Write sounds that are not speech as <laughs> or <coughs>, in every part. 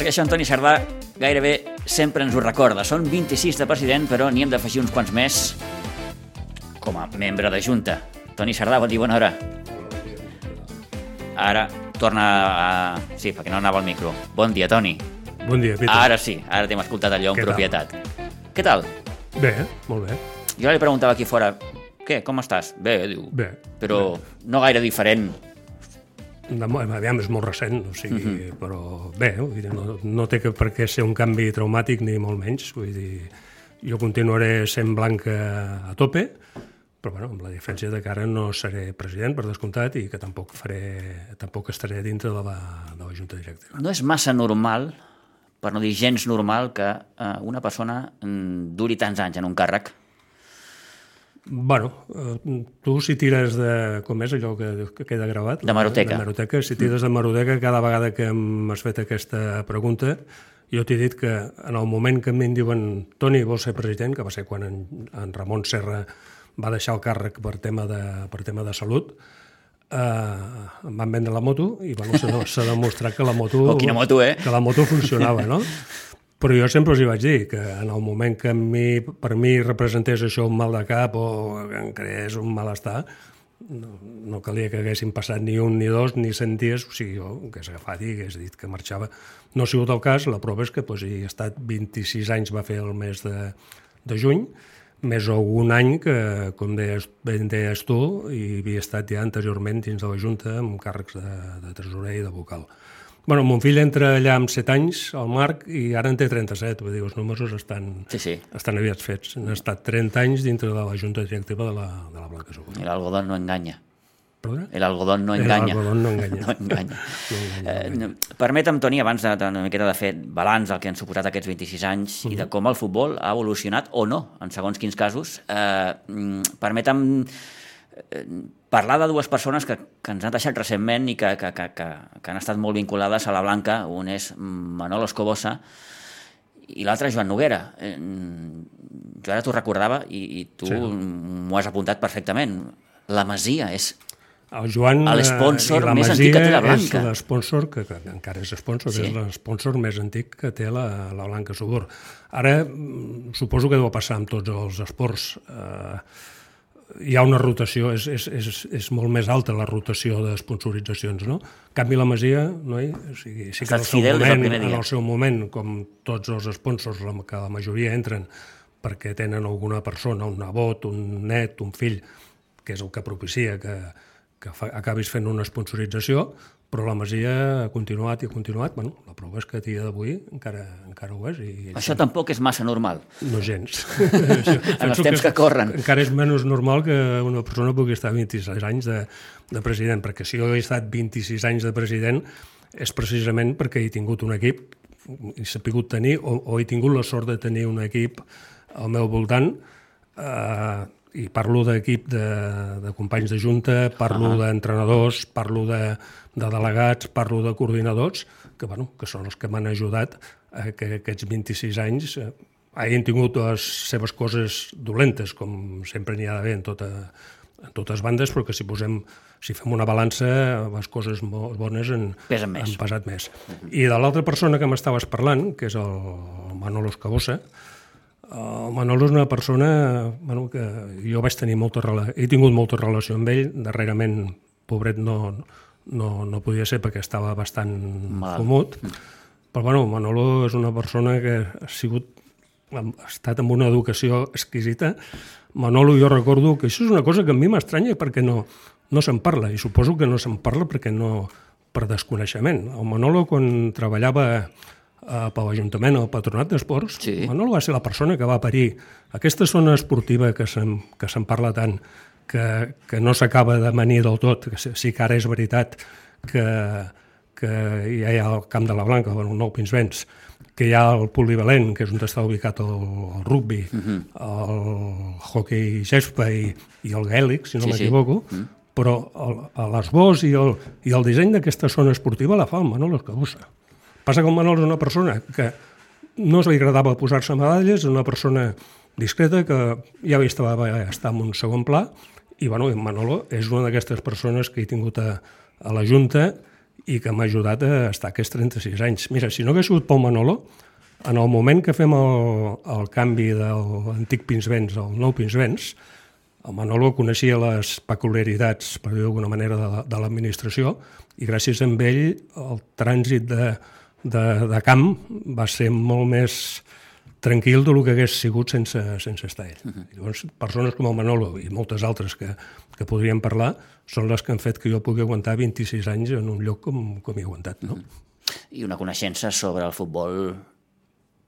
perquè això Antoni Sardà gairebé sempre ens ho recorda. Són 26 de president, però n'hi hem d'afegir uns quants més com a membre de Junta. Toni Sardà, bon dia, bona hora. Ara torna a... Sí, perquè no anava al micro. Bon dia, Toni. Bon dia, Peter. Ara sí, ara t'hem escoltat allò en Què tal? propietat. Què tal? Bé, molt bé. Jo li preguntava aquí fora, què, com estàs? Bé, diu. Bé. Però no gaire diferent. De, aviam, és molt recent, o sigui, Mhm. uh -huh. però bé, vull dir, no, no té que per què ser un canvi traumàtic ni molt menys. Vull dir, jo continuaré sent blanca a tope, però bueno, amb la diferència de que ara no seré president, per descomptat, i que tampoc faré, tampoc estaré dintre de la, de la Junta Directiva. No és massa normal, per no dir gens normal, que eh, una persona mm, duri tants anys en un càrrec. Bueno, eh, tu si tires de... Com és allò que, que queda gravat? De Maroteca. De Maroteca. Si tires de Maroteca, cada vegada que m'has fet aquesta pregunta, jo t'he dit que en el moment que a mi em diuen Toni, vols ser president, que va ser quan en, en Ramon Serra va deixar el càrrec per tema de, per tema de salut, eh, em van vendre la moto i bueno, s'ha de- s'ha demostrat que la moto... Oh, quina moto, eh? Que la moto funcionava, no? Però jo sempre els hi vaig dir que en el moment que mi, per mi representés això un mal de cap o em creés un malestar, no, no calia que haguessin passat ni un, ni dos, ni cent dies, o sigui, jo hagués agafat i hagués dit que marxava. No ha sigut el cas, la prova és que doncs, he estat 26 anys, va fer el mes de, de juny, més un any que, com deies, ben deies tu, i havia estat ja anteriorment dins de la Junta amb càrrecs de, de tresorer i de vocal. Bueno, mon fill entra allà amb 7 anys, al Marc, i ara en té 37, vull dir, els números estan, Sí, sí. estan aviat fets. Han estat 30 anys dintre de la Junta Directiva de la, de la Blanca Segur. El algodón no enganya. Perdona? El algodón no El enganya. algodón no enganya. <laughs> No enganya. <laughs> No enganya, Eh, permetem, Toni, abans de, de, una miqueta de fer balanç del que han suposat aquests 26 anys i Mhm. de com el futbol ha evolucionat o no, en segons quins casos, eh, mm, permetem parlar de dues persones que, que ens han deixat recentment i que, que, que, que, que han estat molt vinculades a la Blanca. Un és Manolo Escobosa i l'altre Joan Noguera. Eh, jo ara t'ho recordava i, i tu Sí. m'ho has apuntat perfectament. La Masia és El Joan l'esponsor eh, la més Masia antic que té la Blanca. És l'esponsor, que, que encara és esponsor, Sí. és l'esponsor més antic que té la, la Blanca Subur. Ara, mm, suposo que deu passar amb tots els esports. Eh, hi ha una rotació, és, és, és, és molt més alta la rotació de sponsoritzacions, no? En canvi, la Masia, no? o sigui, sí que Estat al seu moment, dia. en el seu moment, com tots els sponsors, la, que la majoria entren perquè tenen alguna persona, un nebot, un net, un fill, que és el que propicia que, que fa, acabis fent una sponsorització, però la Masia ha continuat i ha continuat. Bueno, la prova és que a dia d'avui encara, encara ho és. I Això tampoc és massa normal. no gens. Això, <laughs> En els temps que corren. Encara és menys normal que una persona pugui estar 26 anys de, de president, perquè si jo he estat 26 anys de president és precisament perquè he tingut un equip he sapigut tenir, o, o he tingut la sort de tenir un equip al meu voltant, eh, i parlo d'equip de, de companys de junta, parlo Ah. d'entrenadors, parlo de, de delegats, parlo de coordinadors, que, bueno, que són els que m'han ajudat a que aquests 26 anys eh, hagin tingut les seves coses dolentes, com sempre n'hi ha d'haver en, tota, en totes bandes, però que si posem si fem una balança, les coses bones han, Pesen més. han pesat més. I de l'altra persona que m'estaves parlant, que és el Manolo Escabosa, el Manolo és una persona bueno, que jo vaig tenir molta relació, he tingut molta relació amb ell, darrerament, pobret, no, no, no podia ser perquè estava bastant Malalt. fumut, però bueno, Manolo és una persona que ha sigut ha estat amb una educació exquisita. Manolo, jo recordo que això és una cosa que a mi m'estranya perquè no, no se'n parla, i suposo que no se'n parla perquè no per desconeixement. El Manolo, quan treballava eh, per l'Ajuntament, al Patronat d'Esports, Sí. Manolo va ser la persona que va parir aquesta zona esportiva que se'n que se'n parla tant, que, que no s'acaba de manir del tot, que sí sí que ara és veritat que, que ja hi ha el Camp de la Blanca, bueno, el nou Pinsbens, que hi ha el polivalent, que és on està ubicat el, el rugby, uh Mhm. -huh. el hockey gespa i, i el gaèlic, si no Sí, sí. m'equivoco, uh -huh. però el, l'esbós i, el, i el disseny d'aquesta zona esportiva la fa el Manolo Escabussa. Passa que el Manolo és una persona que no li agradava posar-se medalles, és una persona discreta que ja estava va estar en un segon pla i bueno, en Manolo és una d'aquestes persones que he tingut a, a la Junta i que m'ha ajudat a estar aquests 36 anys. Mira, si no hagués sigut pel Manolo, en el moment que fem el, el canvi de l'antic Pinsbens al nou Pinsbens, el Manolo coneixia les peculiaritats, per dir d'alguna manera, de l'administració i gràcies a ell el trànsit de, de, de camp va ser molt més tranquil del que hagués sigut sense, sense estar ell. Uh -huh. Llavors, persones com el Manolo i moltes altres que, que podríem parlar són les que han fet que jo pugui aguantar 26 anys en un lloc com, com he aguantat. No? Uh -huh. I una coneixença sobre el futbol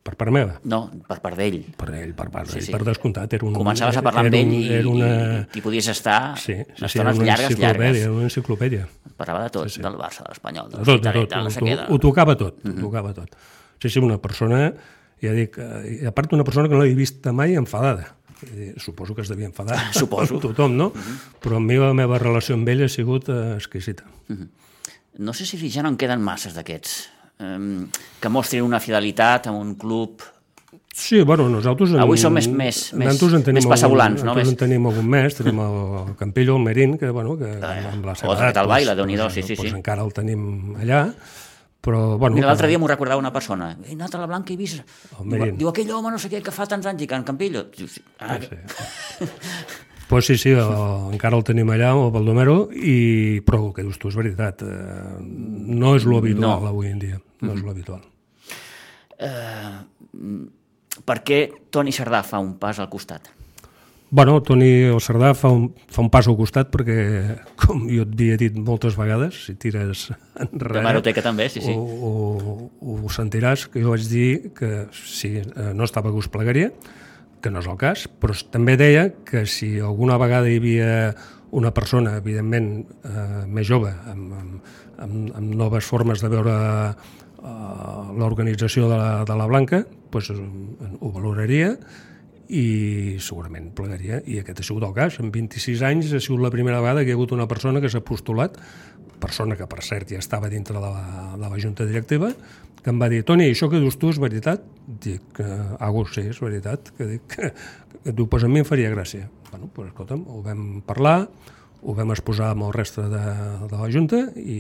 per part meva? No, per part d'ell. Per ell, per part d'ell, sí, sí. per descomptat. Era un, Començaves a parlar amb ell i, era una... i, i podies estar sí, sí, sí, estones llargues, llargues. Era una enciclopèdia. Parlava de tot, sí, sí. del Barça, de l'Espanyol, de, de tot, de tot. De ho, ho, tocava tot, uh -huh. ho mhm. tocava tot. Sí, sí, una persona, ja dic, eh, a part una persona que no l'he vist mai enfadada. Suposo que es devia enfadar. <laughs> Suposo. Tothom, no? Mhm. -huh. Però a mi la meva relació amb ell ha sigut eh, exquisita. Mhm. -huh. No sé si ja no en queden masses d'aquests, que mostrin una fidelitat a un club Sí, bueno, nosaltres... En, Avui som més, més, més, en més passavolants, no? Nosaltres en tenim algun més, tenim el Campillo, el Merín, que, bueno, que ah, amb la seva edat... el baile, déu nhi sí, sí, pues, sí. encara el tenim allà, però, bueno... L'altre dia m'ho recordava una persona. He anat a la Blanca i vist... Diu, diu, aquell home no sé què que fa tants anys i que en Campillo... Diu, ah, sí, sí. <laughs> pues sí, sí, el, encara el tenim allà, el Baldomero, i, però el que dius tu és veritat. Eh, no és lo habitual no. avui en dia, no mm -hmm. és lo habitual. Eh, per què Toni Sardà fa un pas al costat? Bueno, Toni el Sardà fa un, fa un pas al costat perquè, com jo et havia dit moltes vegades, si tires enrere... De Maroteca també, sí, sí. Ho, ho, ho sentiràs, que jo vaig dir que si eh, no estava a gust plegaria, que no és el cas, però també deia que si alguna vegada hi havia una persona, evidentment, eh, més jove, amb, amb, amb, amb noves formes de veure l'organització de, la, de la Blanca pues, ho valoraria i segurament plegaria, i aquest ha sigut el cas. En 26 anys ha sigut la primera vegada que hi ha hagut una persona que s'ha postulat, persona que per cert ja estava dintre de la, de la junta directiva, que em va dir, Toni, això que dius tu és veritat? Dic, Agus, sí, és veritat. Que dic, que, que tu, pues a mi em faria gràcia. Bueno, pues, escolta'm, ho vam parlar, ho vam exposar amb el reste de, de la Junta i,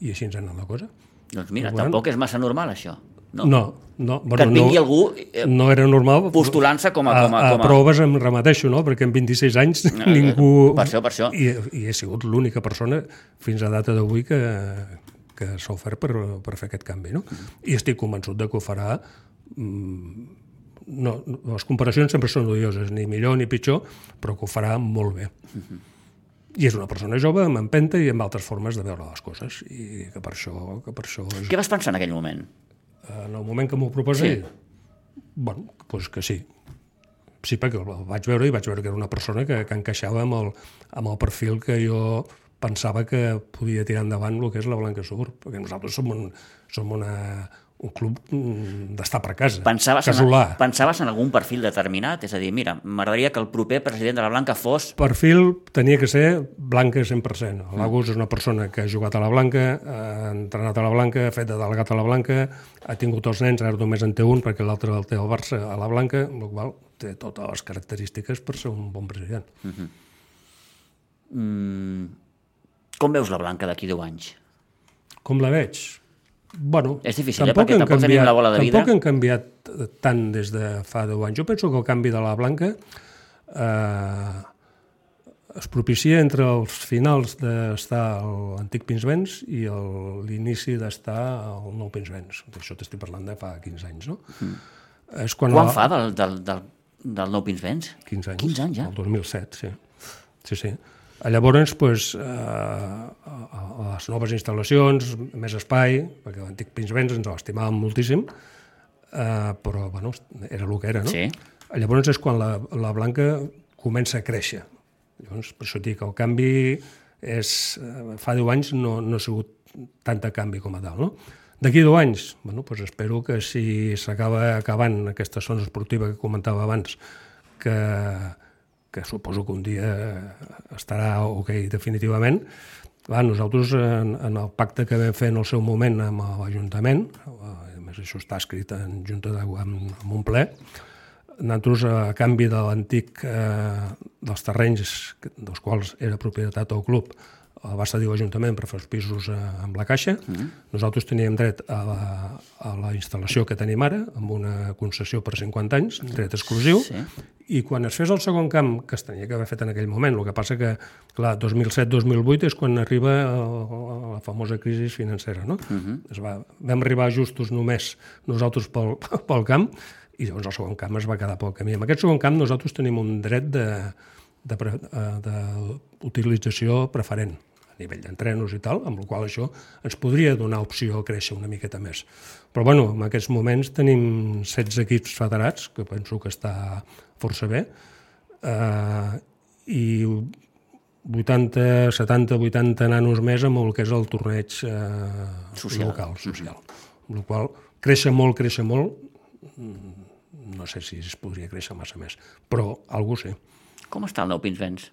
i així ens ha anat la cosa. Doncs mira, bueno, tampoc és massa normal, això. No, no. no bueno, que tingui no, algú eh, no era normal postulant-se com a... Com a, com a, a proves em remeteixo, no? perquè en 26 anys no, ningú... Per això, per això. I, i he sigut l'única persona fins a data d'avui que, que s'ha ofert per, per fer aquest canvi. No? I estic convençut de que ho farà... Mm, no, les comparacions sempre són odioses, ni millor ni pitjor, però que ho farà molt bé. Uh -huh i és una persona jove amb empenta i amb altres formes de veure les coses i que per això... Que per això és... Què vas pensar en aquell moment? En el moment que m'ho proposa sí. Bueno, doncs que sí. Sí, perquè el vaig veure i vaig veure que era una persona que, que encaixava amb el, amb el perfil que jo pensava que podia tirar endavant el que és la Blanca Sur, perquè nosaltres som, un, som una, un club mm, d'estar per casa, pensaves casolà. En, pensaves en algun perfil determinat? És a dir, mira, m'agradaria que el proper president de la Blanca fos... Perfil tenia que ser Blanca 100%. Mm. L'Agus és una persona que ha jugat a la Blanca, ha entrenat a la Blanca, ha fet de delegat a la Blanca, ha tingut els nens, ara només en té un perquè l'altre el té al Barça a la Blanca, amb la qual té totes les característiques per ser un bon president. Mm -hmm. mm, com veus la Blanca d'aquí 10 anys? Com la veig? Bueno, és difícil, tampoc eh? perquè tampoc canviat, tenim la bola de vidre. Tampoc han canviat tant des de fa 10 anys. Jo penso que el canvi de la Blanca eh, es propicia entre els finals d'estar a l'antic Pinsbens i l'inici d'estar al nou Pinsbens. D'això t'estic parlant de fa 15 anys, no? Mm. És quan Quan la... fa del, del, del, del nou Pinsbens? 15 anys. 15 anys, ja? El 2007, sí. Sí, sí. Llavors, pues, eh, a les noves instal·lacions, més espai, perquè l'antic Pinsbens ens l'estimàvem moltíssim, eh, però bueno, era el que era, no? Sí. Llavors és quan la, la Blanca comença a créixer. Llavors, per això dic el canvi és... Eh, fa 10 anys no, no ha sigut tant de canvi com a tal, no? D'aquí 10 anys, bueno, pues espero que si s'acaba acabant aquesta zona esportiva que comentava abans, que, que suposo que un dia estarà ok definitivament, Clar, nosaltres, en, en el pacte que vam fer en el seu moment amb l'Ajuntament, a més això està escrit en Junta de, en un ple, nosaltres, a canvi de l'antic, eh, dels terrenys dels quals era propietat del club, el va cedir l'Ajuntament per fer els pisos eh, amb la Caixa. Mm -hmm. Nosaltres teníem dret a la, a la instal·lació que tenim ara, amb una concessió per 50 anys, dret exclusiu, sí. i quan es fes el segon camp, que es tenia que haver fet en aquell moment, el que passa que, clar, 2007-2008 és quan arriba la famosa crisi financera, no? Mm -hmm. es va, vam arribar justos només nosaltres pel, <laughs> pel camp, i llavors el segon camp es va quedar pel camí. En aquest segon camp nosaltres tenim un dret de d'utilització preferent a nivell d'entrenos i tal, amb la qual això ens podria donar opció a créixer una miqueta més. Però bueno, en aquests moments tenim 16 equips federats, que penso que està força bé, eh, i 80, 70, 80 nanos més amb el que és el torneig eh, social. local, social. Amb la qual créixer molt, créixer molt, mm, no sé si es podria créixer massa més, però algú sí. Com està el nou Pinsbens?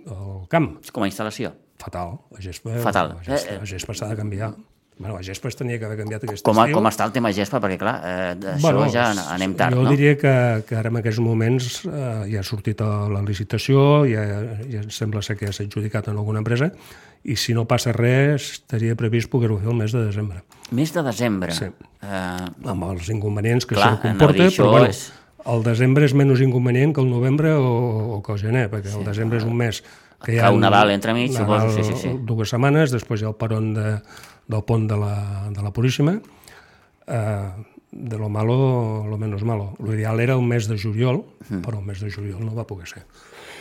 El camp? Com a instal·lació? Fatal. La gespa, Fatal. La gespa, la gespa s'ha de canviar. Bueno, la gespa es tenia que haver canviat aquest com, estiu. Com està el tema gespa? Perquè, clar, eh, d'això bueno, ja anem tard, jo no? Jo diria que, que ara en aquests moments eh, ja ha sortit la licitació, ja, ja sembla ser que ja s'ha adjudicat en alguna empresa, i si no passa res, estaria previst poder-ho fer el mes de desembre. Mes de desembre? Sí. Uh... Amb els inconvenients que clar, això comporta, però bueno, és... el desembre és menys inconvenient que el novembre o, o que el gener, perquè sí, el desembre és un mes que hi ha... un Nadal entremig, Nadal, suposo, sí, sí, sí. Dues setmanes, després hi ha el peron de, del pont de la, de la Puríssima. Eh, de lo malo, lo menos malo. L'ideal era el mes de juliol, mm. però el mes de juliol no va poder ser.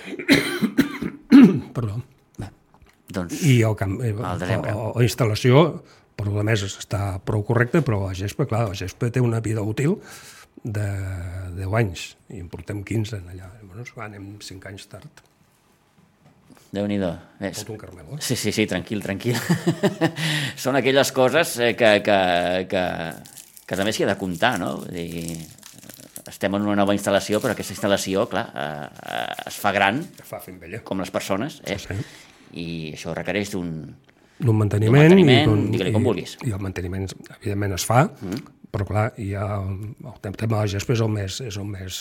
<coughs> Perdó. Bé, doncs... I el camp, eh, la, la instal·lació, per lo més, està prou correcta, però la gespa, clar, la gespa té una vida útil de 10 anys, i en portem 15 en allà. Bueno, anem 5 anys tard déu nhi És... un Carmelo. Sí, sí, sí, tranquil, tranquil. <laughs> Són aquelles coses eh, que, que, que, que també s'hi ha de comptar, no? Vull dir, estem en una nova instal·lació, però aquesta instal·lació, clar, eh, eh es fa gran, fa fent vella. com les persones, eh? Sí, sí. i això requereix d'un d'un manteniment, manteniment i, digue-li com vulguis. I, el manteniment, evidentment, es fa, mm. però clar, hi ha, el tema de la gespa és el més, és el més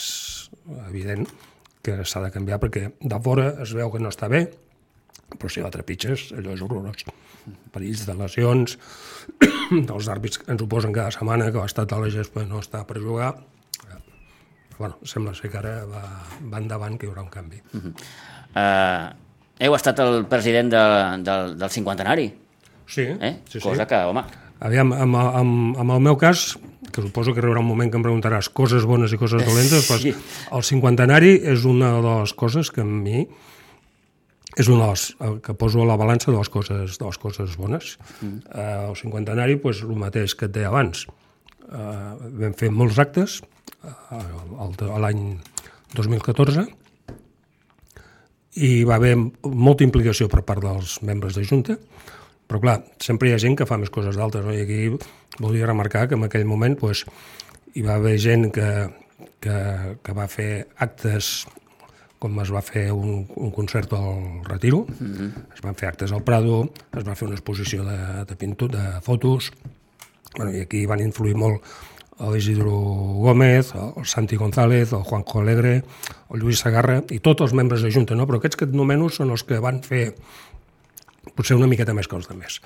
evident, que s'ha de canviar perquè de fora es veu que no està bé, però si la trepitges, allò és horrorós. Perills de lesions, <coughs> els àrbits ens ho posen cada setmana, que l'estat de la gespa no està per jugar. Bueno, sembla ser que ara va, va endavant que hi haurà un canvi. Uh -huh. uh, heu estat el president de, de, del cinquantenari. Sí, eh? sí, Cosa sí. que, home... Aviam, amb, amb, amb el meu cas, que suposo que arribarà un moment que em preguntaràs coses bones i coses dolentes, sí. el cinquantenari és una de les coses que a mi és de les, que poso a la balança de les coses, de les coses bones. Mm. Uh, el cinquantenari, pues, el mateix que et deia abans. Uh, vam fer molts actes uh, l'any 2014 i va haver molta implicació per part dels membres de Junta, però clar, sempre hi ha gent que fa més coses d'altres, no? i aquí volia remarcar que en aquell moment pues, hi va haver gent que, que, que va fer actes com es va fer un, un concert al Retiro, mm -hmm. es van fer actes al Prado, es va fer una exposició de, de pintura, de fotos, bueno, i aquí van influir molt l'Isidro Gómez, el Santi González, el Juanjo Alegre, el Lluís Sagarra i tots els membres de Junta, no? però aquests que et nomeno són els que van fer potser una miqueta més que els altres.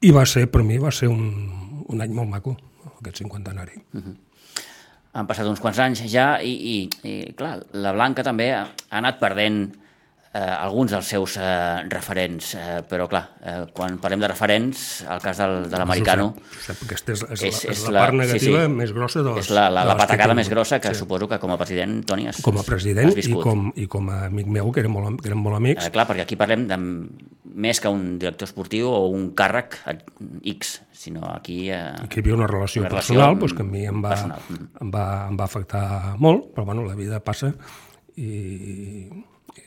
I va ser, per mi, va ser un, un any molt maco, aquest cinquantenari. Uh -huh. Han passat uns quants anys ja i, i, i clar, la Blanca també ha anat perdent eh, alguns dels seus eh, referents, eh, però clar, eh, quan parlem de referents, el cas del, de l'americano... Aquesta és, és, és, la, és la part negativa sí, sí. més grossa de les És la, la, la patacada més grossa que sí. suposo que com a president, Toni, has Com a president i com, i com a amic meu, que érem molt, que érem molt amics. Eh, clar, perquè aquí parlem de més que un director esportiu o un càrrec X, sinó aquí... Eh, aquí hi havia una relació, una relació personal doncs, que a mi em va, em, va, em va afectar molt, però bueno, la vida passa i,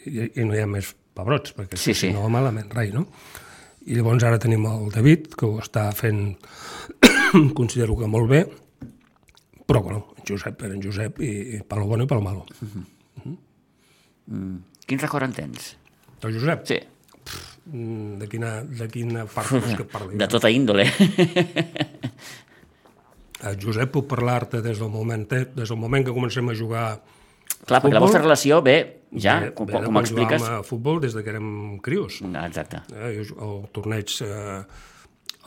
i, i no hi ha més pebrots, perquè sí, si sí. no malament rai, no? I llavors ara tenim el David, que ho està fent, <coughs> considero que molt bé, però bueno, en Josep era en Josep i, i palo bueno i palo malo. Uh -huh. Uh -huh. Mm. Quin record en tens? Del Josep? Sí. Mm, de quina, de quina part <laughs> vols que parli? De tota índole. <laughs> El Josep puc parlar-te des del moment des del moment que comencem a jugar Clar, perquè la Futbol, vostra relació ve ja, ve- com, ve com expliques... jugàvem a futbol des de que érem crios. Exacte. Eh, jo, el torneig, eh,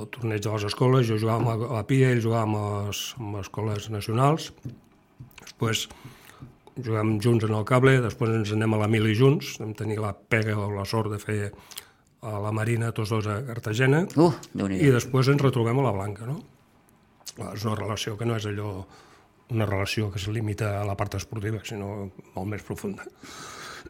el torneig de les escoles, jo jugava amb la, PIA, ell jugava amb les, amb les escoles nacionals, després jugàvem junts en el cable, després ens anem a la mili junts, vam tenir la pega o la sort de fer a la Marina tots dos a Cartagena, Uh, i després ens retrobem a la Blanca, no? És una relació que no és allò una relació que es limita a la part esportiva, sinó molt més profunda.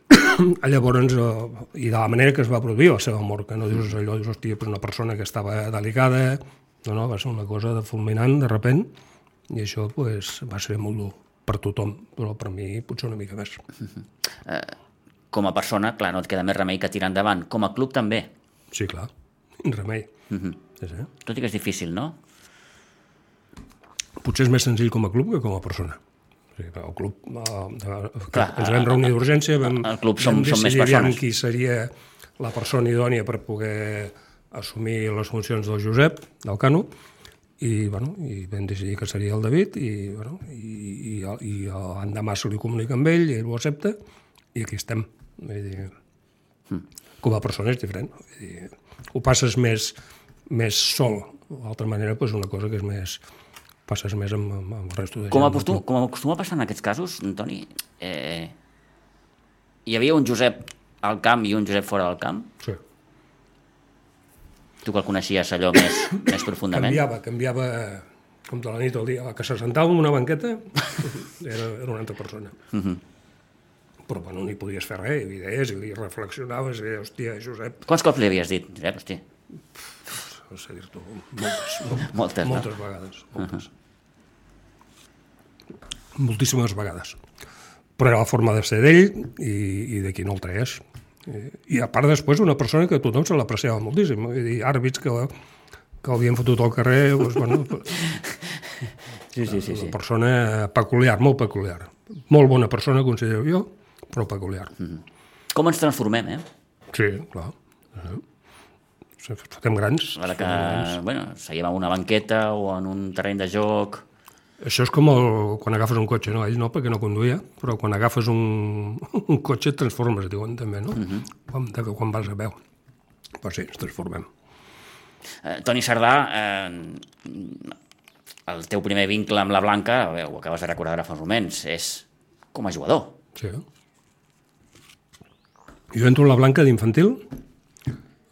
<coughs> Llavors, eh, i de la manera que es va produir el seu amor, que no dius allò, dius, hòstia, pues una persona que estava delicada, no, no, va ser una cosa de fulminant, de repent, i això pues, va ser molt dur per tothom, però per mi potser una mica més. Com a persona, clar, no et queda més remei que tirar endavant. Com a club també. Sí, clar, remei. Mhm. Sí, sí. Tot i que és difícil, no? Potser és més senzill com a club que com a persona. O sigui, el club, eh, Clar, ens vam reunir d'urgència, vam, al club som- vam som més decidir persones. qui seria la persona idònia per poder assumir les funcions del Josep, del Cano, i, bueno, i vam decidir que seria el David, i, bueno, i, i, i l'endemà se li comunica amb ell, i ell ho accepta, i aquí estem. Vull dir, com a persona és diferent. Vull dir, ho passes més, més sol. D'altra manera, doncs una cosa que és més passes més amb, amb, el resto de Com gent. acostuma, com acostuma a passar en aquests casos, Antoni, eh, hi havia un Josep al camp i un Josep fora del camp? Sí. Tu que el coneixies allò més, <coughs> més profundament? Canviava, canviava com de la nit al dia. Que se sentava en una banqueta <laughs> era, era una altra persona. Uh Mhm. -huh. Però bueno, no hi podies fer res, hi deies, i li reflexionaves, i deies, hòstia, Josep, Quants cops li havies dit, Josep? Hosti, no sé dir-t'ho, moltes, <laughs> moltes, Moltes, no? moltes vegades, moltes. Moltíssimes vegades. Però era la forma de ser d'ell i, i d'aquí no el traies. I, I a part després una persona que tothom se l'apreciava moltíssim. Vull dir, àrbits que, que l'havien fotut al carrer, doncs, <laughs> bueno, sí, sí, sí, una persona peculiar, molt peculiar. Molt bona persona, considero jo, però peculiar. Mm. Com ens transformem, eh? Sí, clar. Uh Fotem grans. Ara que, bueno, seguim en una banqueta o en un terreny de joc... Això és com el, quan agafes un cotxe, no? Ell no, perquè no conduïa, però quan agafes un, <laughs> un cotxe et transformes, diuen també, no? Uh -huh. quan, de, quan vas a veu. Però sí, ens transformem. Eh, Toni Sardà, eh, el teu primer vincle amb la Blanca, bé, ho acabes de recordar ara fa uns moments, és com a jugador. Sí. Jo entro a la Blanca d'infantil,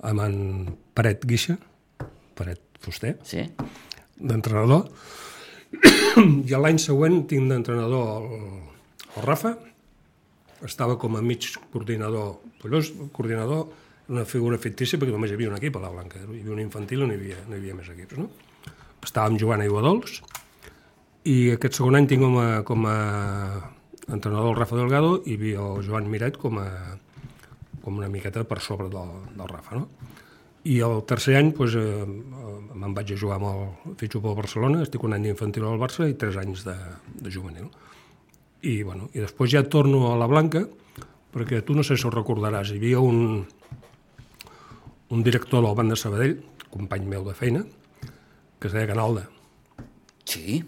amb en Paret Guixa, Paret Fuster, Sí? d'entrenador, <clears throat> i l'any següent tinc d'entrenador el, el Rafa, estava com a mig coordinador, però coordinador una figura fictícia perquè només hi havia un equip a la Blanca, hi havia un infantil i no hi havia, no hi havia més equips, no? Estàvem jugant a Iguadols i aquest segon any tinc com a, com a entrenador el Rafa Delgado i hi havia el Joan Miret com a, com una miqueta per sobre del, del Rafa, no? I el tercer any doncs, eh, me'n vaig a jugar amb el fitxo pel Barcelona, estic un any d'infantil al Barça i tres anys de, de juvenil. I, bueno, I després ja torno a la Blanca, perquè tu no sé si ho recordaràs, hi havia un, un director del Banc de Sabadell, company meu de feina, que es deia Canalda, Sí,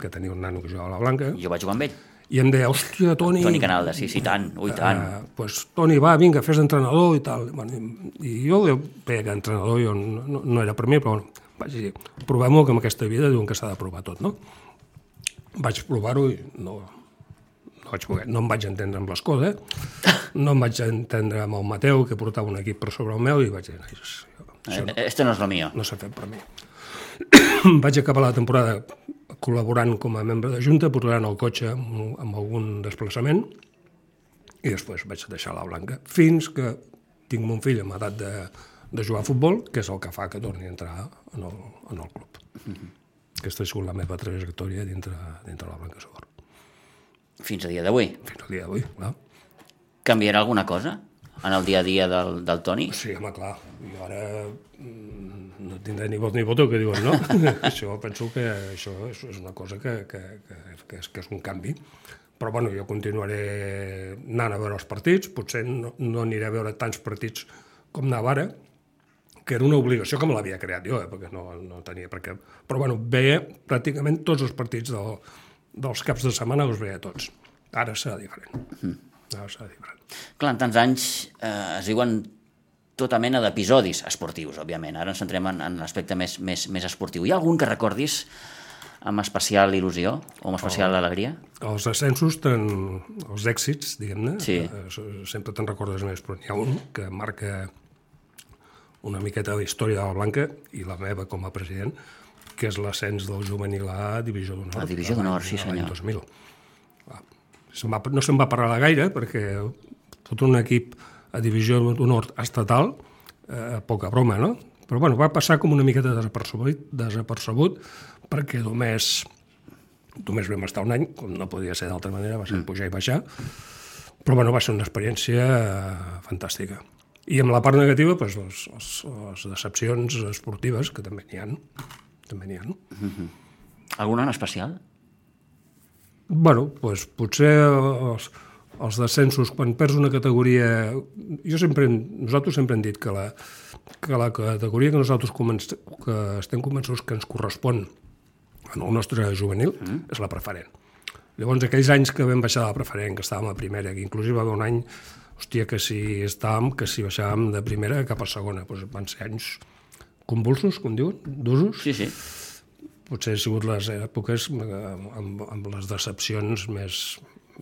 que tenia un nano que jugava a la Blanca, jo vaig jugar amb ell. I em deia, hòstia, Toni... Toni Canalda, sí, sí, tant, ui, tant. Uh, pues, Toni, va, vinga, fes d'entrenador i tal. Bueno, i, i jo veia que entrenador jo no, no era per mi, però bueno, vaig dir, provem-ho, que en aquesta vida diuen que s'ha de provar tot, no? Vaig provar-ho i no, no, vaig poder, no em vaig entendre amb l'escola, eh? no em vaig entendre amb el Mateu, que portava un equip per sobre el meu, i vaig dir, "Nois, això Eh, Este no és lo mío. no s'ha fet per mi. <coughs> vaig acabar la temporada col·laborant com a membre de Junta, portant el cotxe amb, amb algun desplaçament, i després vaig deixar la Blanca, fins que tinc mon fill amb edat de, de jugar a futbol, que és el que fa que torni a entrar en el, en el club. Aquesta ha sigut la meva trajectòria dintre, dintre la Blanca Sogor. Fins a dia d'avui. Fins al dia d'avui, clar. Canviarà alguna cosa en el dia a dia del, del Toni? Sí, home, clar. Jo ara mm, no tindré ni vot ni voto, que diuen, no? <laughs> això penso que això és, és una cosa que, que, que, que, és, que és un canvi. Però bueno, jo continuaré anant a veure els partits, potser no, no aniré a veure tants partits com anava ara, que era una obligació que me l'havia creat jo, eh, perquè no, no tenia per què. Però bueno, veia pràcticament tots els partits del, dels caps de setmana, els veia tots. Ara serà diferent. Mm. Ara serà diferent. Clar, en tants anys eh, es diuen tota mena d'episodis esportius, òbviament. Ara ens centrem en, en l'aspecte més, més, més esportiu. Hi ha algun que recordis amb especial il·lusió o amb especial oh. alegria? Els ascensos, ten, els èxits, diguem-ne, sí. eh, sempre te'n recordes més, però n'hi ha un que marca una miqueta de la història de la Blanca i la meva com a president, que és l'ascens del juvenil a Divisió d'Honor. A Divisió d'Honor, sí senyor. 2000. Se'n va, no se'n va parlar gaire perquè tot un equip a Divisió d'Honor estatal, eh, poca broma, no? Però bueno, va passar com una miqueta desapercebut, desapercebut perquè només, només vam estar un any, com no podia ser d'altra manera, va ser mm. pujar i baixar, però bueno, va ser una experiència eh, fantàstica. I amb la part negativa, doncs, les, les, les decepcions esportives, que també n'hi ha. També n'hi ha. Mm -hmm. Alguna en especial? bueno, doncs potser els, els descensos, quan perds una categoria... Jo sempre, nosaltres sempre hem dit que la, que la categoria que nosaltres començ, que estem convençuts que ens correspon en el nostre juvenil mm. és la preferent. Llavors, aquells anys que vam baixar de la preferent, que estàvem a primera, que inclús va haver un any hòstia, que si estàvem, que si baixàvem de primera cap a segona, doncs van ser anys convulsos, com diuen, d'usos. Sí, sí. Potser han sigut les èpoques eh, amb, amb les decepcions més,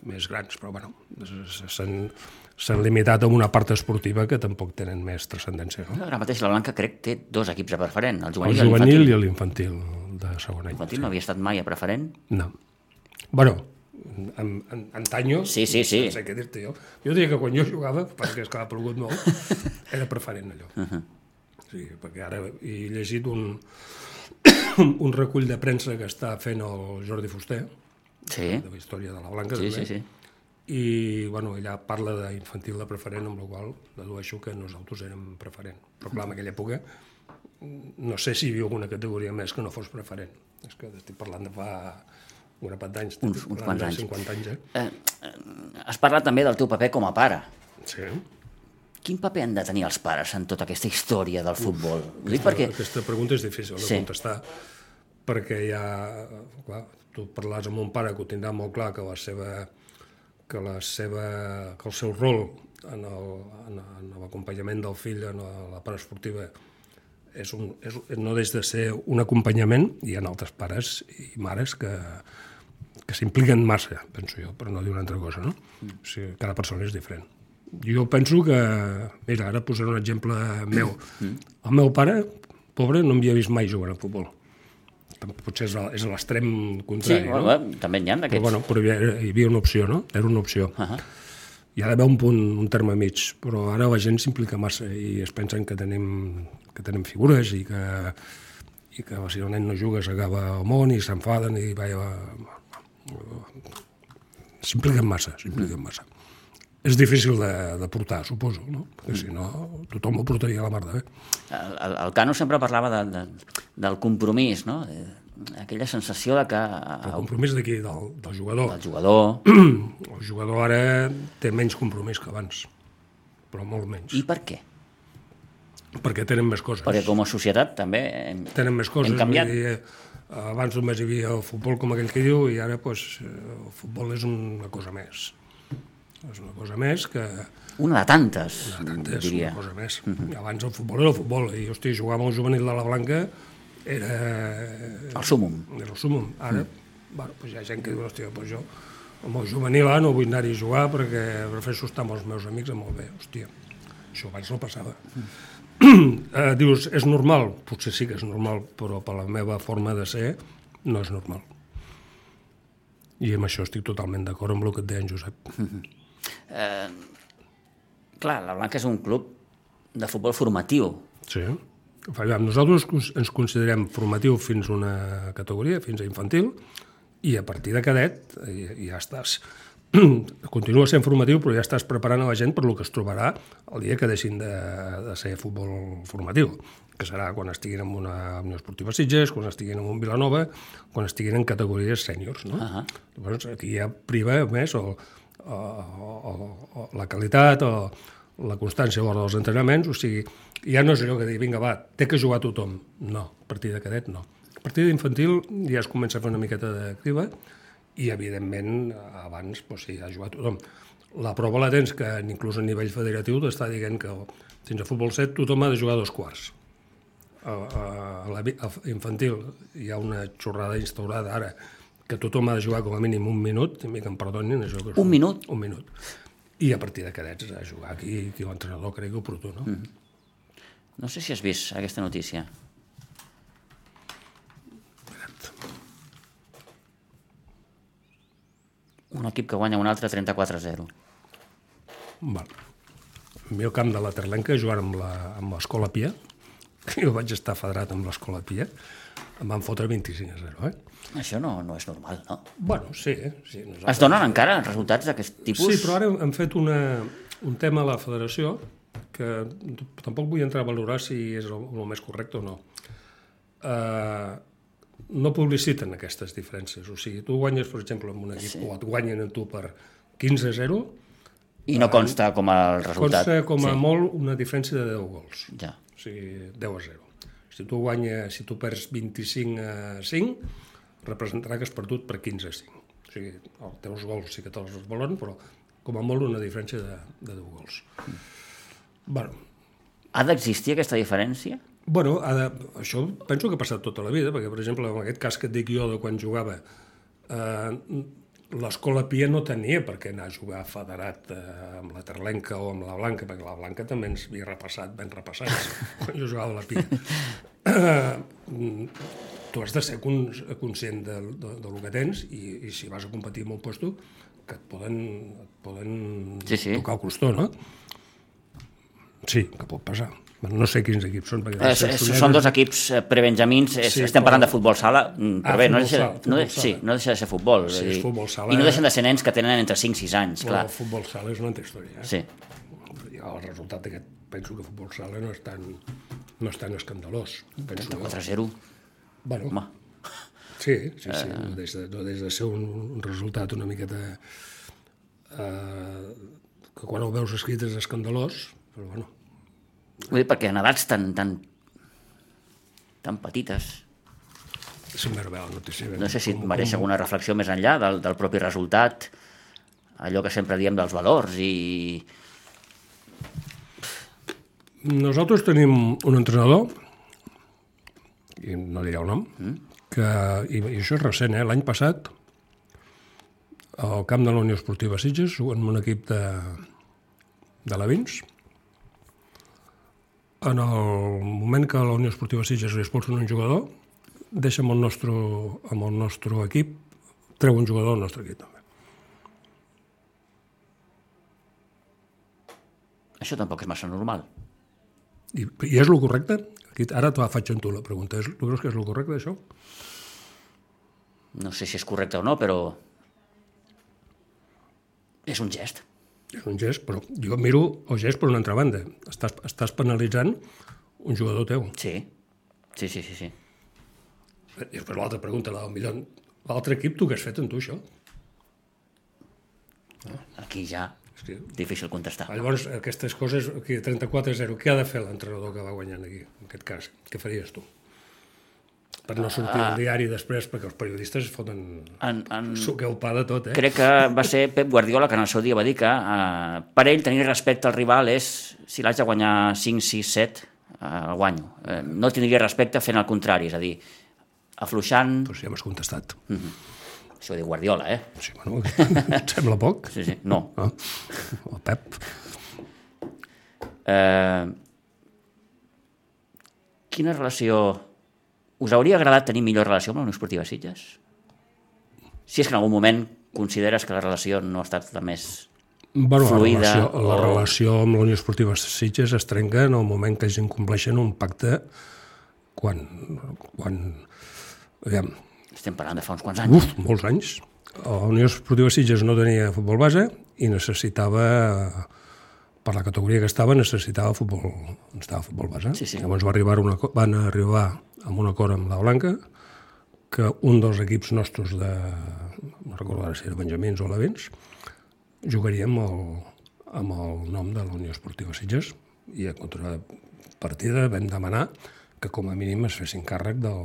més grans, però bueno, s'han limitat a una part esportiva que tampoc tenen més transcendència. No? Ara mateix la Blanca crec té dos equips a preferent, el juvenil, el juvenil i l'infantil de segon any. L'infantil sí. no havia estat mai a preferent? No. Bueno, en, en, antanyo, sí, sí, sí. no sé què dir-te jo. Jo diria que quan jo jugava, perquè és que ha plogut molt, <laughs> era preferent allò. Uh -huh. sí, perquè ara he llegit un, <coughs> un recull de premsa que està fent el Jordi Fuster, sí. de la història de la Blanca, sí, també, sí, sí. i bueno, ella parla d'infantil de preferent, amb la qual dedueixo que nosaltres érem preferent. Però clar, en aquella època no sé si hi havia alguna categoria més que no fos preferent. És que estic parlant de fa un grapat d'anys. Uns, uns quants anys. 50 anys, eh? eh? Has parlat també del teu paper com a pare. Sí. Quin paper han de tenir els pares en tota aquesta història del futbol? Uf, aquesta, perquè... aquesta pregunta és difícil de sí. contestar, perquè ja, clar, tu parlaràs amb un pare que ho tindrà molt clar que la seva que, la seva, que el seu rol en l'acompanyament del fill en la part esportiva és un, és, no deix de ser un acompanyament, hi ha altres pares i mares que, que s'impliquen massa, penso jo, per no dir una altra cosa, no? Mm. O sigui, cada persona és diferent. Jo penso que, mira, ara posaré un exemple meu. Mm. El meu pare, pobre, no m'havia vist mai jugar a futbol. Potser és l'extrem contrari, sí, no? Bueno, també n'hi ha d'aquests. Però, bueno, però hi havia, hi havia una opció, no? Era una opció. Uh -huh. Hi ha d'haver un punt, un terme mig, però ara la gent s'implica massa i es pensen que tenim, que tenim figures i que, i que si el nen no juga s'acaba el món i s'enfaden i va, s'impliquen massa, s'impliquen massa. És difícil de, de portar, suposo, no? Perquè si no, tothom ho portaria a la mar de bé. El, el, el Cano sempre parlava de, de, del compromís, no? Aquella sensació de que... El compromís d'aquí, del, del jugador. Del jugador. <clears throat> El jugador ara té menys compromís que abans, però molt menys. I per què? Perquè tenen més coses. Perquè com a societat també hem, tenen més coses, hem canviat. Dir, abans només hi havia el futbol com aquell que diu i ara pues, el futbol és una cosa més. És una cosa més que... Una de tantes, una de tantes, diria. una cosa més. Mm -hmm. Abans el futbol era el futbol i, hosti, jugar amb el juvenil de la Blanca era... El súmum. Era el súmum. Ara, mm. bueno, pues hi ha gent que diu, hòstia, pues jo amb el juvenil ah, no vull anar-hi a jugar perquè prefereixo estar amb els meus amics amb el bé. Hòstia, això abans no passava. Mm <clears throat> eh, dius, és normal? Potser sí que és normal, però per la meva forma de ser no és normal. I amb això estic totalment d'acord amb el que et deia en Josep. Mm -hmm. Eh, clar, la Blanca és un club de futbol formatiu. Sí. Nosaltres ens considerem formatiu fins a una categoria, fins a infantil, i a partir de cadet ja, ja estàs <clears throat> continua sent formatiu, però ja estàs preparant a la gent per lo que es trobarà el dia que deixin de, de ser futbol formatiu, que serà quan estiguin en una Unió Esportiva Sitges, quan estiguin en un Vilanova, quan estiguin en categories sèniors. No? Uh -huh. Llavors, aquí ja priva més o, o, o, o la qualitat o la constància a l'hora dels entrenaments, o sigui, ja no és allò que dir, vinga, va, té que jugar tothom. No, a partir de cadet no. A partir d'infantil ja es comença a fer una miqueta d'activa, i evidentment abans doncs, sí, ha jugat tothom. La prova la tens que inclús a nivell federatiu t'està dient que fins a futbol 7 tothom ha de jugar dos quarts. A, a, a la a infantil hi ha una xorrada instaurada ara que tothom ha de jugar com a mínim un minut, i que em perdonin això. Que un minut? Un minut. I a partir de cadets a jugar aquí, aquí l'entrenador cregui oportú, no? Mm -hmm. No sé si has vist aquesta notícia. Un equip que guanya un altre 34-0. Val. El meu camp de la Terlenca, jugant amb l'Escola Pia, que <laughs> jo vaig estar federat amb l'Escola Pia, em van fotre 25 a 0, eh? Això no, no és normal, no? Bueno, sí. sí nosaltres... Es donen encara resultats d'aquest tipus? Sí, però ara hem fet una, un tema a la federació que tampoc vull entrar a valorar si és el, el més correcte o no. Uh, no publiciten aquestes diferències. O sigui, tu guanyes, per exemple, amb un equip, sí. o et guanyen a tu per 15 a 0... I no consta com a resultat. Consta com a sí. molt una diferència de 10 gols. Ja. O sigui, 10 a 0. Si tu guanyes, si tu perds 25 a 5, representarà que has perdut per 15 a 5. O sigui, els teus gols sí que te'ls valoren, però com a molt una diferència de, de 10 gols. Mm. Bueno. Ha d'existir aquesta diferència? Bueno, de, això penso que ha passat tota la vida, perquè, per exemple, en aquest cas que et dic jo de quan jugava, eh, l'escola Pia no tenia per què anar a jugar federat eh, amb la Terlenca o amb la Blanca, perquè la Blanca també ens havia repassat, ben repassats, <laughs> quan jo jugava a la Pia. <clears throat> Eh, tu has de ser conscient de, de, de lo que tens i, i si vas a competir en un puesto que et poden, et poden sí, sí. tocar el costó, no? Sí, que pot passar. No sé quins equips són. Perquè eh, són dos equips eh, prebenjamins, sí, estem parlant de futbol sala, mm, però ah, bé, no deixa, sala, no, de, sí, no deixa de ser futbol. Sí, és futbol sala, I no deixen de ser nens que tenen entre 5 i 6 anys, clar. El futbol sala és una altra història. Eh? Sí. El resultat d'aquest, penso que futbol sala no és tan, no és tan escandalós. 4-0. Bueno, Home. Sí, sí, sí. Uh... No, des de, no des de ser un, un resultat una miqueta... Uh, que quan ho veus escrit és escandalós, però bueno. Vull dir, perquè en edats tan, tan, tan petites... És una la notícia. No sé si com, mereix com... alguna reflexió més enllà del, del propi resultat, allò que sempre diem dels valors i... Nosaltres tenim un entrenador, i no diré el nom, mm. que, i, i això és recent, eh? l'any passat, al camp de la Unió Esportiva Sitges, en un equip de, de la Vins, en el moment que la Unió Esportiva Sitges li expulsa un jugador, deixa amb el nostre, amb el nostre equip, treu un jugador del nostre equip també. Això tampoc és massa normal. I, i és el correcte? Aquí, ara te la faig amb tu la pregunta. És, tu creus que és el correcte, això? No sé si és correcte o no, però és un gest és un gest, però jo miro el gest per una altra banda. Estàs, estàs penalitzant un jugador teu. Sí, sí, sí, sí. sí. I després l'altra pregunta, la milió. L'altre equip, tu què has fet en tu, això? Aquí ja, que... difícil contestar. Llavors, aquestes coses, aquí 34-0, què ha de fer l'entrenador que va guanyant aquí, en aquest cas? Què faries tu? per no sortir al ah. diari després, perquè els periodistes foten en, en... suqueu pa de tot, eh? Crec que va ser Pep Guardiola que en el seu dia va dir que uh, per ell tenir respecte al rival és si l'haig de guanyar 5, 6, 7, uh, el guanyo. Uh, no tindria respecte fent el contrari, és a dir, afluixant... Però si ja m'has contestat. Mm -hmm. Això diu Guardiola, eh? Sí, bueno, <laughs> et sembla poc? Sí, sí, no. Ah, el Pep. Uh, quina relació us hauria agradat tenir millor relació amb la Unió Esportiva Sitges? Si és que en algun moment consideres que la relació no ha estat la més bueno, fluida... La relació, o... la relació amb la Unió Esportiva Sitges es trenca en el moment que ells incompleixen un pacte quan... quan aviam, Estem parlant de fa uns quants anys. Uf, molts anys. La Unió Esportiva Sitges no tenia futbol base i necessitava per la categoria que estava necessitava futbol, necessitava futbol base. Sí, sí. Llavors va arribar una, van arribar amb un acord amb la Blanca que un dels equips nostres de, no recordo ara si era Benjamins o Lavents, jugaria amb el, amb el nom de la Unió Esportiva Sitges i a contra partida vam demanar que com a mínim es fessin càrrec del,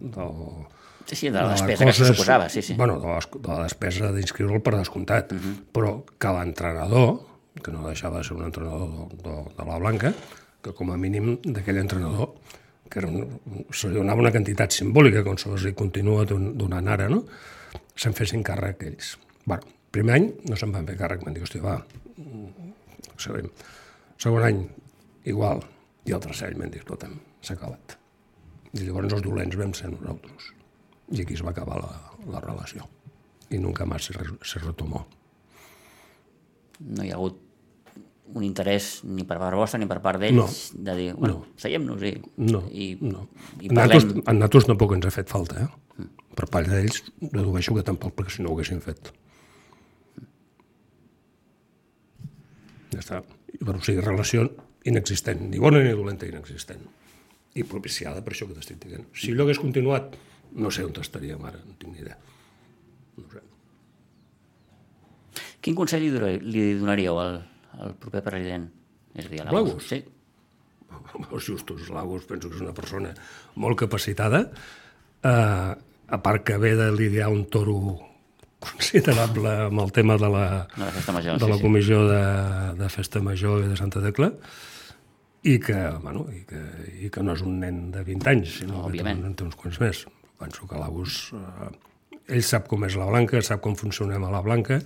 del, Sí, sí, de la despesa que això suposava, sí, sí. Bueno, de, les, de la despesa d'inscriure'l per descomptat, uh -huh. però que l'entrenador, que no deixava de ser un entrenador de, de, de la Blanca, que com a mínim d'aquell entrenador, que era un, se li donava una quantitat simbòlica, com se li continua don, donant ara, no? se'n fessin càrrec ells. Bueno, primer any no se'n van fer càrrec, van dir, hòstia, va, sabem. Segon any, igual, i el tercer any m'han dit, escolta'm, s'ha acabat. I llavors els dolents vam ser nosaltres. I aquí es va acabar la, la relació. I nunca més se, se retomó. No hi ha hagut un interès ni per part vostra ni per part d'ells No. de dir, bueno, No. seiem-nos i, No, i, no. i parlem. nosaltres, a nosaltres tampoc ens ha fet falta, eh? Per part d'ells, dedueixo que tampoc, perquè si no ho haguessin fet. Ja està. Bueno, o sigui, relació inexistent, ni bona ni dolenta, inexistent. I propiciada per això que t'estic dient. Si allò hagués continuat, no sé on estaríem ara, no tinc ni idea. No sé. Quin consell li, donaríeu, li donaríeu al, al proper president? És a dir, a la Lagos? Sí. els justos Lagos penso que és una persona molt capacitada eh, a part que ve de lidiar un toro considerable amb el tema de la, De la major, de sí, la sí. comissió de, de festa major i de Santa Tecla i que, bueno, i que, i que no és un nen de 20 anys, sinó que té, Òbviament. té uns quants més. Penso que Lagos, eh, ell sap com és la Blanca, sap com funcionem a la Blanca,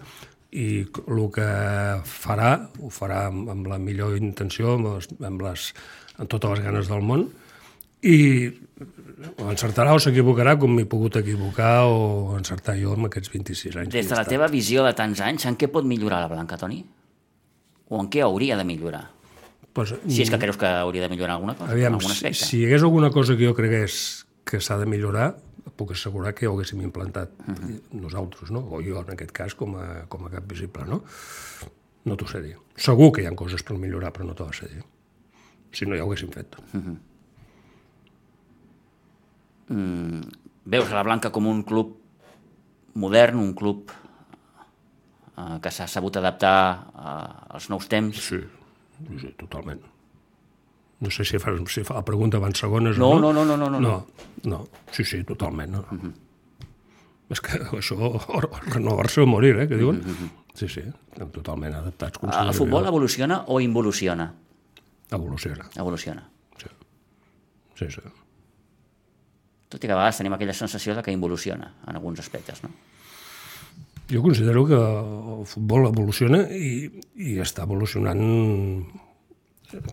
i el que farà, ho farà amb, amb la millor intenció, amb, les, amb, les, amb totes les ganes del món, i o encertarà o s'equivocarà com m'he pogut equivocar o encertar jo amb aquests 26 anys. Des de la teva visió de tants anys, en què pot millorar la Blanca, Toni? O en què hauria de millorar? Pues, Si és que creus que hauria de millorar alguna cosa, Aviam, algun si, aspecte. si hi hagués alguna cosa que jo cregués que s'ha de millorar, puc assegurar que ho haguéssim implantat nosaltres, no? o jo en aquest cas com a, com a cap visible. No, no t'ho sé dir. Segur que hi ha coses per millorar, però no t'ho sé dir. Si no, ja ho haguéssim fet. Veus a la Blanca com un club modern, un club eh, que s'ha sabut adaptar eh, als nous temps? Sí, sí, sí totalment. No sé si fa, si fa la pregunta van segones No, o no. no, no, no, no, no. No, sí, sí, totalment. No? És que això, renovar-se o morir, eh, que diuen. Sí, sí, estem totalment adaptats. El considero futbol evoluciona o involuciona? Evoluciona, Evoluciona. sí. Sí, sí. Tot i que a vegades tenim aquella sensació de que involuciona en alguns aspectes, no? Jo considero que el futbol evoluciona i, i està evolucionant...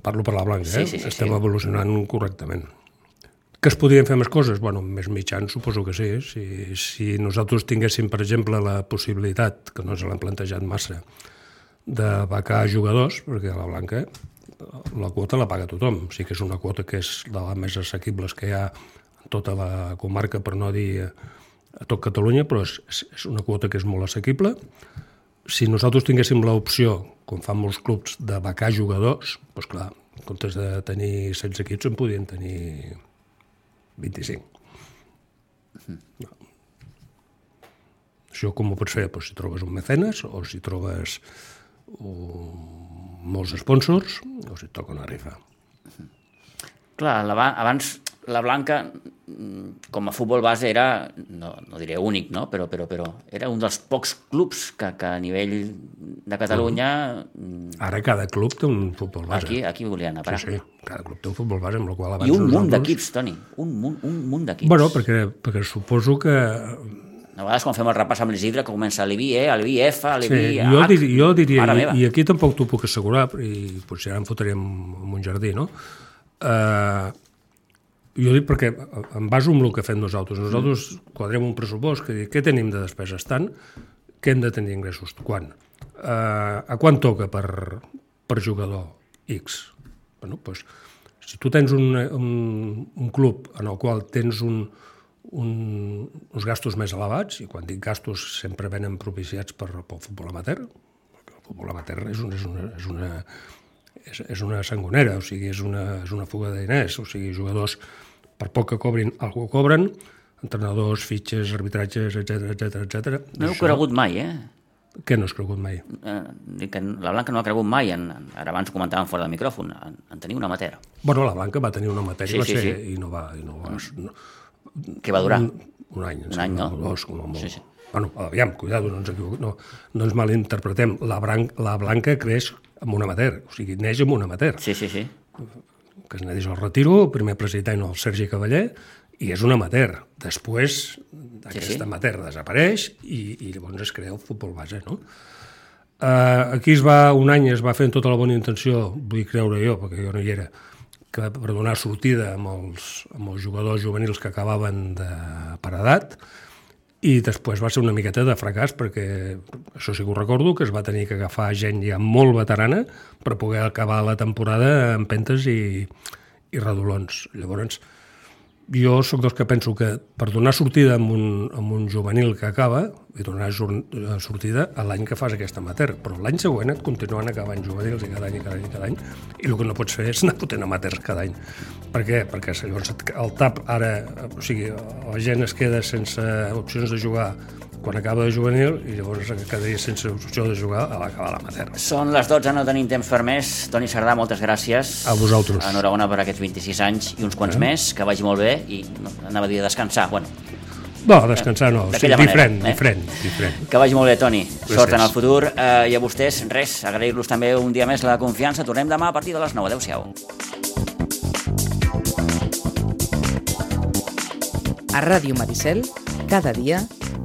Parlo per la blanca, Sí, eh? sí, sí, Estem sí. evolucionant correctament. Que es podrien fer més coses? Bueno, més mitjans suposo que sí. Si, si nosaltres tinguéssim, per exemple, la possibilitat, que no ens l'hem plantejat massa, de becar jugadors, perquè a la Blanca la quota la paga tothom. Sí que és una quota que és de les més assequibles que hi ha en tota la comarca, per no dir a tot Catalunya, però és, és- una quota que és molt assequible. Si nosaltres tinguéssim l'opció, com fan molts clubs, de becar jugadors, doncs clar, en comptes de tenir 16 equips en podien tenir 25. No. Això com ho pots fer? Doncs si trobes un mecenes o si trobes un, molts sponsors o si et toca una rifa. Clar, la, ba- abans la Blanca, com a futbol base, era, no, no diré únic, no? però, però, però era un dels pocs clubs que, que a nivell de Catalunya, mm, Ara cada club té un futbol base. aquí, aquí volia anar a parar. Sí, sí, cada club té un futbol base, amb la qual abans I un munt nosaltres- d'equips, Toni, un munt, un munt d'equips. Bueno, perquè, perquè suposo que... A vegades quan fem el repàs amb l'Isidre, que comença l'IBI, eh, l'IBI F, Sí, l'IBI jo, H... dir, jo diria, i, meva. i aquí tampoc t'ho puc assegurar, i potser ara em fotré en, en un jardí, no? Uh, jo dic perquè em baso en el que fem nosaltres. Nosaltres quadrem un pressupost que dic què tenim de despeses tant, què hem de tenir ingressos, quan? Uh, a quan toca per, per jugador X? Bueno, doncs, si tu tens un, un, un club en el qual tens un, un, uns gastos més elevats, i quan dic gastos sempre venen propiciats per, pel futbol amateur, el futbol amateur és una, és una, és una, és, és una sangonera, o sigui, és una, és una fuga de diners, o sigui, jugadors, per poc que cobrin, algú cobren, entrenadors, fitxes, arbitratges, etc etc etc. No heu cregut mai, eh? Què no has cregut mai? eh, que la Blanca no ha cregut mai, en, en, ara abans comentàvem fora del micròfon, en, en tenir una amateur. Bueno, la Blanca va tenir una matèria Sí, va sí, ser, sí. i no va... I no va no, Que va durar? Un, un any. Un any, no? Dos, com a molt. Sí, sí. Bueno, aviam, cuidado, no ens equivoquem, no, no ens malinterpretem. La, bran la blanca creix amb un amateur, o sigui, neix amb un amateur. Sí, sí, sí. Que es nedeix al retiro, el primer president el Sergi Cavaller, i és un amateur. Després, aquest Sí, sí. amateur desapareix i, i llavors es crea el futbol base, no? Uh, aquí es va, un any es va fer amb tota la bona intenció, vull creure jo, perquè jo no hi era, que per donar sortida amb els, amb els jugadors juvenils que acabaven de, per edat, i després va ser una miqueta de fracàs perquè, això sí que ho recordo, que es va tenir que agafar gent ja molt veterana per poder acabar la temporada amb pentes i, i redolons. Llavors, jo sóc dels que penso que per donar sortida amb un, amb un juvenil que acaba, i donar eh, sortida a l'any que fas aquest amateur, però l'any següent et continuen acabant juvenils i cada any, i cada any, i cada any, i el que no pots fer és anar fotent amateurs cada any. Per què? Perquè llavors el TAP ara, o sigui, la gent es queda sense opcions de jugar quan acaba de juvenil i llavors quedaria sense opció de jugar a l'acabar l'amateur. Són les 12, no tenim temps per més. Toni Sardà, moltes gràcies. A vosaltres. Enhorabona per aquests 26 anys i uns quants més, que vagi molt bé i no, anava a dir descansar. Bueno, No, descansar no, o sigui, D'aquella manera, diferent, eh? diferent, diferent. que vagi molt bé, Toni. Sort en el futur. Eh, I a vostès, res, agrair-los també un dia més la confiança. Tornem demà a partir de les 9. Adéu-siau. A Ràdio Maricel, cada dia,